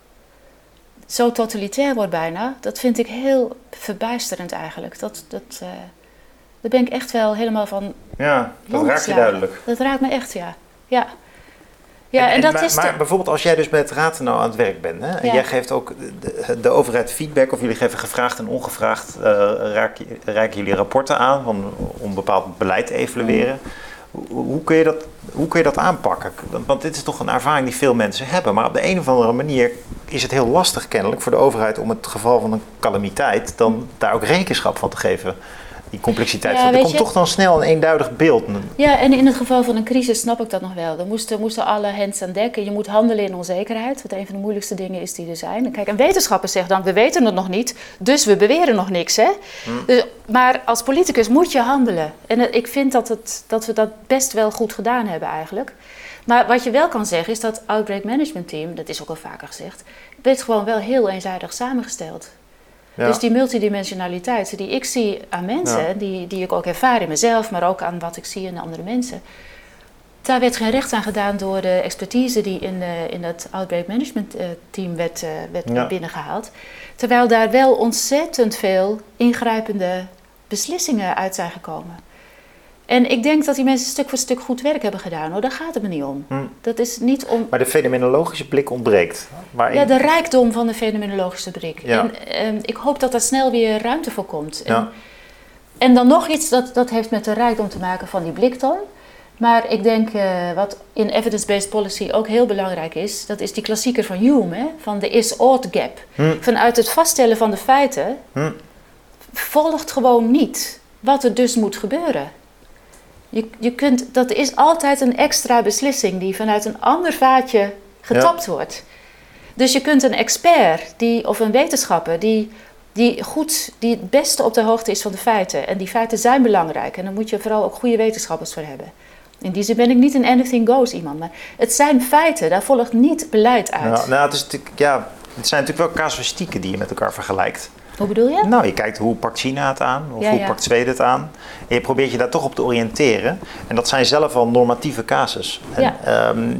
zo totalitair wordt bijna, dat vind ik heel verbijsterend eigenlijk. Dat, dat, uh, daar ben ik echt wel helemaal van. Ja, dat raakt je duidelijk. Dat raakt me echt, ja. Ja, ja en, dat maar, is. Maar bijvoorbeeld als jij dus met Raad nou aan het werk bent, hè, en jij geeft ook de, de, overheid feedback, of jullie geven gevraagd en ongevraagd, uh, reiken jullie rapporten aan van, om bepaald beleid te evalueren. Mm. Hoe kun, je dat, hoe kun je dat aanpakken? Want dit is toch een ervaring die veel mensen hebben. Maar op de een of andere manier is het heel lastig kennelijk voor de overheid om het geval van een calamiteit dan daar ook rekenschap van te geven die complexiteit. Ja, er komt toch dan snel een eenduidig beeld. Ja, en in het geval van een crisis snap ik dat nog wel. Er moesten, moesten alle hands aan dekken. Je moet handelen in onzekerheid, wat een van de moeilijkste dingen is die er zijn. Kijk, en wetenschappers zeggen dan, we weten het nog niet, dus we beweren nog niks. Hè? Dus, maar als politicus moet je handelen. En ik vind dat, het, dat we dat best wel goed gedaan hebben eigenlijk. Maar wat je wel kan zeggen is dat Outbreak Management Team, dat is ook al vaker gezegd, werd gewoon wel heel eenzijdig samengesteld. Dus die multidimensionaliteit die ik zie aan mensen, die, die ik ook ervaar in mezelf, maar ook aan wat ik zie in andere mensen. Daar werd geen recht aan gedaan door de expertise die in, de, in het Outbreak Management eh, Team werd, uh, werd binnengehaald. Terwijl daar wel ontzettend veel ingrijpende beslissingen uit zijn gekomen. En ik denk dat die mensen stuk voor stuk goed werk hebben gedaan. Hoor. Daar gaat het me niet om. Hm. Dat is niet om... Maar de fenomenologische blik ontbreekt. Ja, de rijkdom van de fenomenologische blik. En ehm, ik hoop dat daar snel weer ruimte voor komt. En, ja. en dan nog iets, dat, dat heeft met de rijkdom te maken van die blik dan. Maar ik denk uh, wat in evidence-based policy ook heel belangrijk is, dat is die klassieker van Hume, hè, van de is-ought gap. Hm. Vanuit het vaststellen van de feiten hm. volgt gewoon niet wat er dus moet gebeuren. Je, je kunt, dat is altijd een extra beslissing die vanuit een ander vaatje getapt wordt. Dus je kunt een expert die, of een wetenschapper die, die, goed, die het beste op de hoogte is van de feiten. En die feiten zijn belangrijk. En daar moet je vooral ook goede wetenschappers voor hebben. In die zin ben ik niet een anything goes iemand. Maar het zijn feiten, daar volgt niet beleid uit. Nou, nou het, is ja, het zijn natuurlijk wel casuïstieken die je met elkaar vergelijkt. Hoe bedoel je? Nou, je kijkt hoe pakt China het aan, of hoe pakt Zweden het aan. En je probeert je daar toch op te oriënteren. En dat zijn zelf al normatieve casus. En, ehm,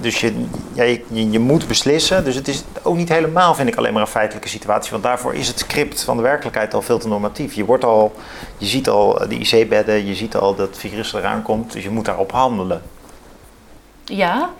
dus je, ja, je, je, moet beslissen. Dus het is ook niet helemaal, vind ik, alleen maar een feitelijke situatie. Want daarvoor is het script van de werkelijkheid al veel te normatief. Je, wordt al, je ziet al de IC-bedden, je ziet al dat virus eraan komt. Dus je moet daarop handelen. Ja,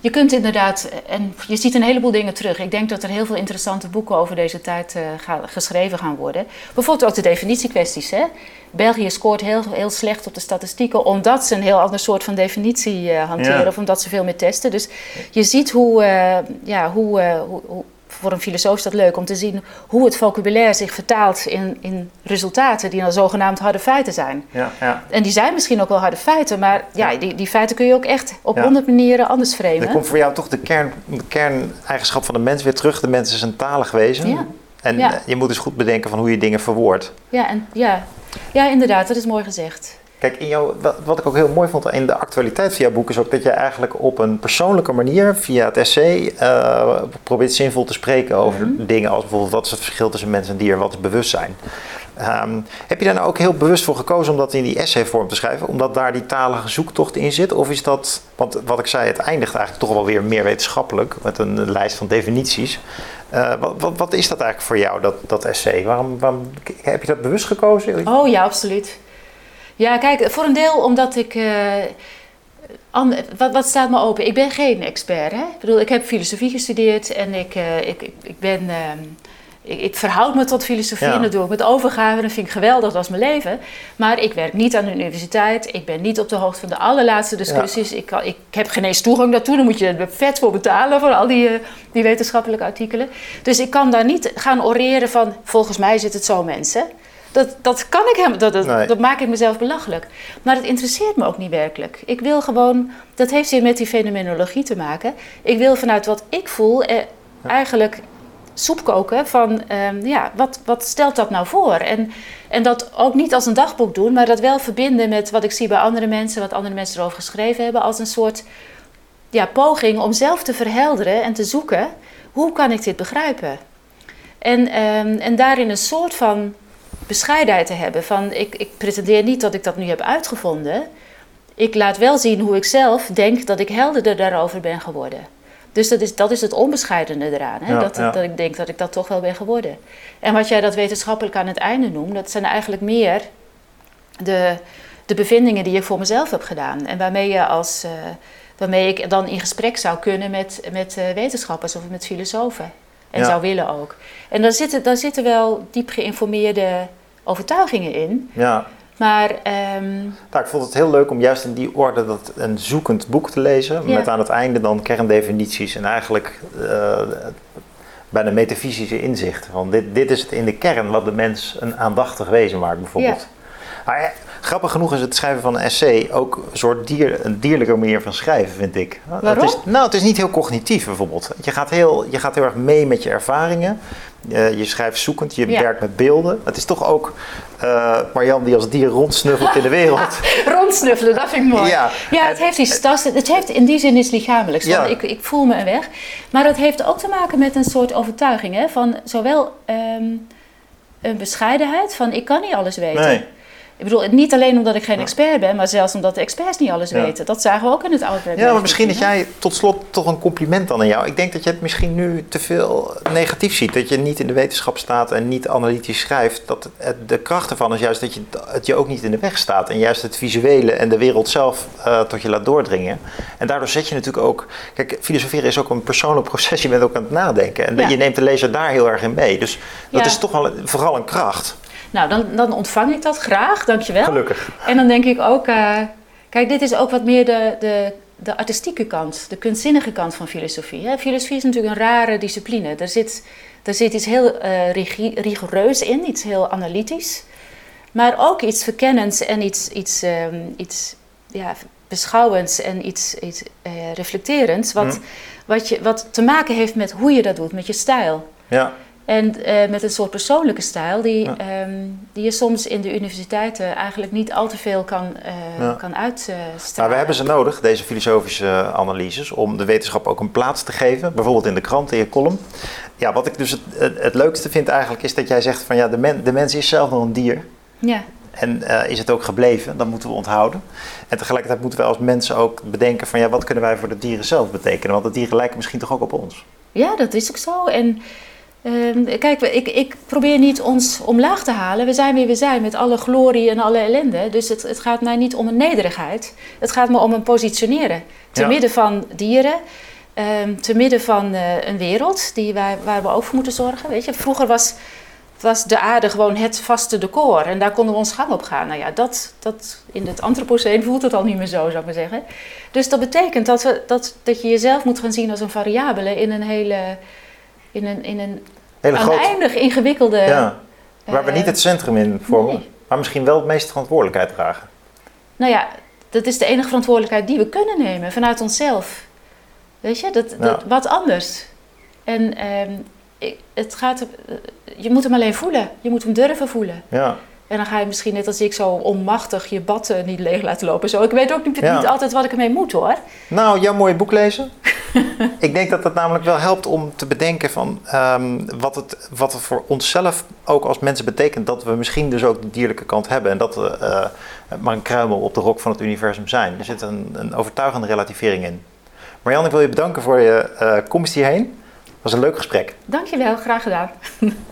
je kunt inderdaad, en je ziet een heleboel dingen terug. Ik denk dat er heel veel interessante boeken over deze tijd uh, geschreven gaan worden. Bijvoorbeeld ook de definitiekwesties. Hè? België scoort heel, heel slecht op de statistieken omdat ze een heel ander soort van definitie uh, hanteren of omdat ze veel meer testen. Dus je ziet hoe, uh, ja, hoe, hoe voor een filosoof is dat leuk om te zien hoe het vocabulaire zich vertaalt in, in resultaten die dan zogenaamd harde feiten zijn. Ja, ja. En die zijn misschien ook wel harde feiten, maar ja, Die, die feiten kun je ook echt op honderd manieren anders framen. Dan komt voor jou toch de, kern, kerneigenschap van de mens weer terug. De mens is een talig wezen. En Ja. je moet dus goed bedenken van hoe je dingen verwoordt. Ja, en, ja. ja, inderdaad, dat is mooi gezegd. Kijk, in jouw, wat, ik ook heel mooi vond in de actualiteit van jouw boek is ook dat je eigenlijk op een persoonlijke manier via het essay eh, probeert zinvol te spreken over Mhm. dingen als bijvoorbeeld wat is het verschil tussen mens en dier, wat is bewustzijn. Ehm, heb je daar nou ook heel bewust voor gekozen om dat in die essayvorm te schrijven, omdat daar die talige zoektocht in zit? Of is dat, want wat ik zei, het eindigt eigenlijk toch wel weer meer wetenschappelijk met een lijst van definities. Eh, wat, wat, wat is dat eigenlijk voor jou, dat, dat essay? Waarom, waarom heb je dat bewust gekozen? Oh ja, absoluut. Ja, kijk, voor een deel omdat ik. eh, wat, wat staat me open? Ik ben geen expert. Hè? Ik bedoel, ik heb filosofie gestudeerd en ik, eh, ik, ik, ik ben. ehm, ik, ik verhoud me tot filosofie Ja. en dat doe ik met overgave. Dat vind ik geweldig, dat is mijn leven. Maar ik werk niet aan de universiteit. Ik ben niet op de hoogte van de allerlaatste discussies. Ik, kan, ik heb geen eens toegang daartoe. Dan moet je er vet voor betalen voor al die, eh, die wetenschappelijke artikelen. Dus ik kan daar niet gaan oreren van... volgens mij zit het zo, mensen. Dat, dat kan ik helemaal, dat, dat, Nee. dat maak ik mezelf belachelijk. Maar het interesseert me ook niet werkelijk. Ik wil gewoon, dat heeft weer met die fenomenologie te maken. Ik wil vanuit wat ik voel eh, eigenlijk soep koken van, ehm, ja, wat, wat stelt dat nou voor? En, en dat ook niet als een dagboek doen, maar dat wel verbinden met wat ik zie bij andere mensen, wat andere mensen erover geschreven hebben, als een soort ja, poging om zelf te verhelderen en te zoeken, hoe kan ik dit begrijpen? En, ehm, en daarin een soort van bescheidenheid te hebben. Van ik, ik pretendeer niet dat ik dat nu heb uitgevonden. Ik laat wel zien hoe ik zelf denk dat ik helderder daarover ben geworden. Dus dat is, dat is het onbescheidene eraan. Hè? Ja, dat, ja. dat ik denk dat ik dat toch wel ben geworden. En wat jij dat wetenschappelijk aan het einde noemt, dat zijn eigenlijk meer de, de bevindingen die ik voor mezelf heb gedaan. En waarmee, je als, eh, waarmee ik dan in gesprek zou kunnen met, met eh, wetenschappers of met filosofen. En Ja. zou willen ook. En daar zitten, daar zitten wel diep geïnformeerde overtuigingen in. Ja, Maar ehm, Nou, ik vond het heel leuk om juist in die orde dat een zoekend boek te lezen. Ja. Met aan het einde dan kerndefinities en eigenlijk eh bijna metafysische inzichten. Van dit, dit is het in de kern wat de mens een aandachtig wezen maakt bijvoorbeeld. Maar ja, grappig genoeg is het schrijven van een essay ook een soort dier, een dierlijke manier van schrijven, vind ik. Waarom? Het is, nou, het is niet heel cognitief bijvoorbeeld. Je gaat heel, je gaat heel erg mee met je ervaringen. Eh, je schrijft zoekend, je Ja. werkt met beelden. Het is toch ook eh Marjan die als dier rondsnuffelt in de wereld. rondsnuffelen, dat vind ik mooi. Ja. Ja, het heeft iets tas. Het heeft in die zin iets lichamelijks. Ja. Ik, ik voel me een weg. Maar het heeft ook te maken met een soort overtuiging. Hè, van zowel ehm, een bescheidenheid van ik kan niet alles weten. Nee. Ik bedoel, niet alleen omdat ik geen expert ben, maar zelfs omdat de experts niet alles Ja. weten. Dat zagen we ook in het oude Ja, maar misschien dat jij tot slot toch een compliment dan aan jou. Ik denk dat je het misschien nu te veel negatief ziet. Dat je niet in de wetenschap staat en niet analytisch schrijft. Dat het, de kracht ervan is juist dat je het je ook niet in de weg staat. En juist het visuele en de wereld zelf eh, tot je laat doordringen. En daardoor zet je natuurlijk ook... Kijk, filosoferen is ook een persoonlijk proces. Je bent ook aan het nadenken. En Ja. je neemt de lezer daar heel erg in mee. Dus dat Ja. is toch wel vooral een kracht. Nou, dan, dan ontvang ik dat graag, dankjewel. Gelukkig. En dan denk ik ook, eh, kijk, dit is ook wat meer de, de, de artistieke kant, de kunstzinnige kant van filosofie. Hè? Filosofie is natuurlijk een rare discipline. Er zit, er zit iets heel eh, rigoureus in, iets heel analytisch. Maar ook iets verkennends en iets, iets, ehm, iets ja, beschouwends en iets, iets eh, reflecterends. Wat, Mhm. wat, je, wat te maken heeft met hoe je dat doet, met je stijl. Ja. En eh, met een soort persoonlijke stijl die, Ja. ehm, die je soms in de universiteiten eigenlijk niet al te veel kan, Ja. kan uitstralen. Maar we hebben ze nodig, deze filosofische analyses, om de wetenschap ook een plaats te geven. Bijvoorbeeld in de krant, in je column. Ja, wat ik dus het, het, het leukste vind eigenlijk, is dat jij zegt van ja, de, men, de mens is zelf nog een dier. Ja, En eh, is het ook gebleven, dat moeten we onthouden. En tegelijkertijd moeten we als mensen ook bedenken van ja, wat kunnen wij voor de dieren zelf betekenen? Want de dieren lijken misschien toch ook op ons. ja, dat is ook zo. En ehm, kijk, ik, ik probeer niet ons omlaag te halen. We zijn wie we zijn met alle glorie en alle ellende. Dus het, het gaat mij niet om een nederigheid. Het gaat me om een positioneren. Te Ja. midden van dieren. ehm, te midden van eh, een wereld die wij, waar we ook voor moeten zorgen. Weet je? Vroeger was, was de aarde gewoon het vaste decor. En daar konden we ons gang op gaan. Nou ja, dat, dat, in het antropoceen voelt het al niet meer zo, zou ik maar zeggen. Dus dat betekent dat, we, dat, dat je jezelf moet gaan zien als een variabele in een hele... In een, in een Hele oneindig ingewikkelde... Ja, waar we eh, niet het centrum in vormen, nee. maar misschien wel het meeste verantwoordelijkheid dragen. Nou ja, dat is de enige verantwoordelijkheid die we kunnen nemen vanuit onszelf. Weet je, dat, dat, wat anders. En ehm, het gaat, eh, je moet hem alleen voelen. Je moet hem durven voelen. Ja. En dan ga je misschien net als ik zo onmachtig je bad niet leeg laten lopen. Zo. Ik weet ook niet, Ja. niet altijd wat ik ermee moet hoor. Nou, jouw mooie boek lezen. ik denk dat het namelijk wel helpt om te bedenken van ehm, wat, het, wat het voor onszelf ook als mensen betekent. Dat we misschien dus ook de dierlijke kant hebben. En dat we eh, maar een kruimel op de rok van het universum zijn. Er zit een, een overtuigende relativering in. Marianne, ik wil je bedanken voor je eh, komst hierheen. Het was een leuk gesprek. Dankjewel, graag gedaan.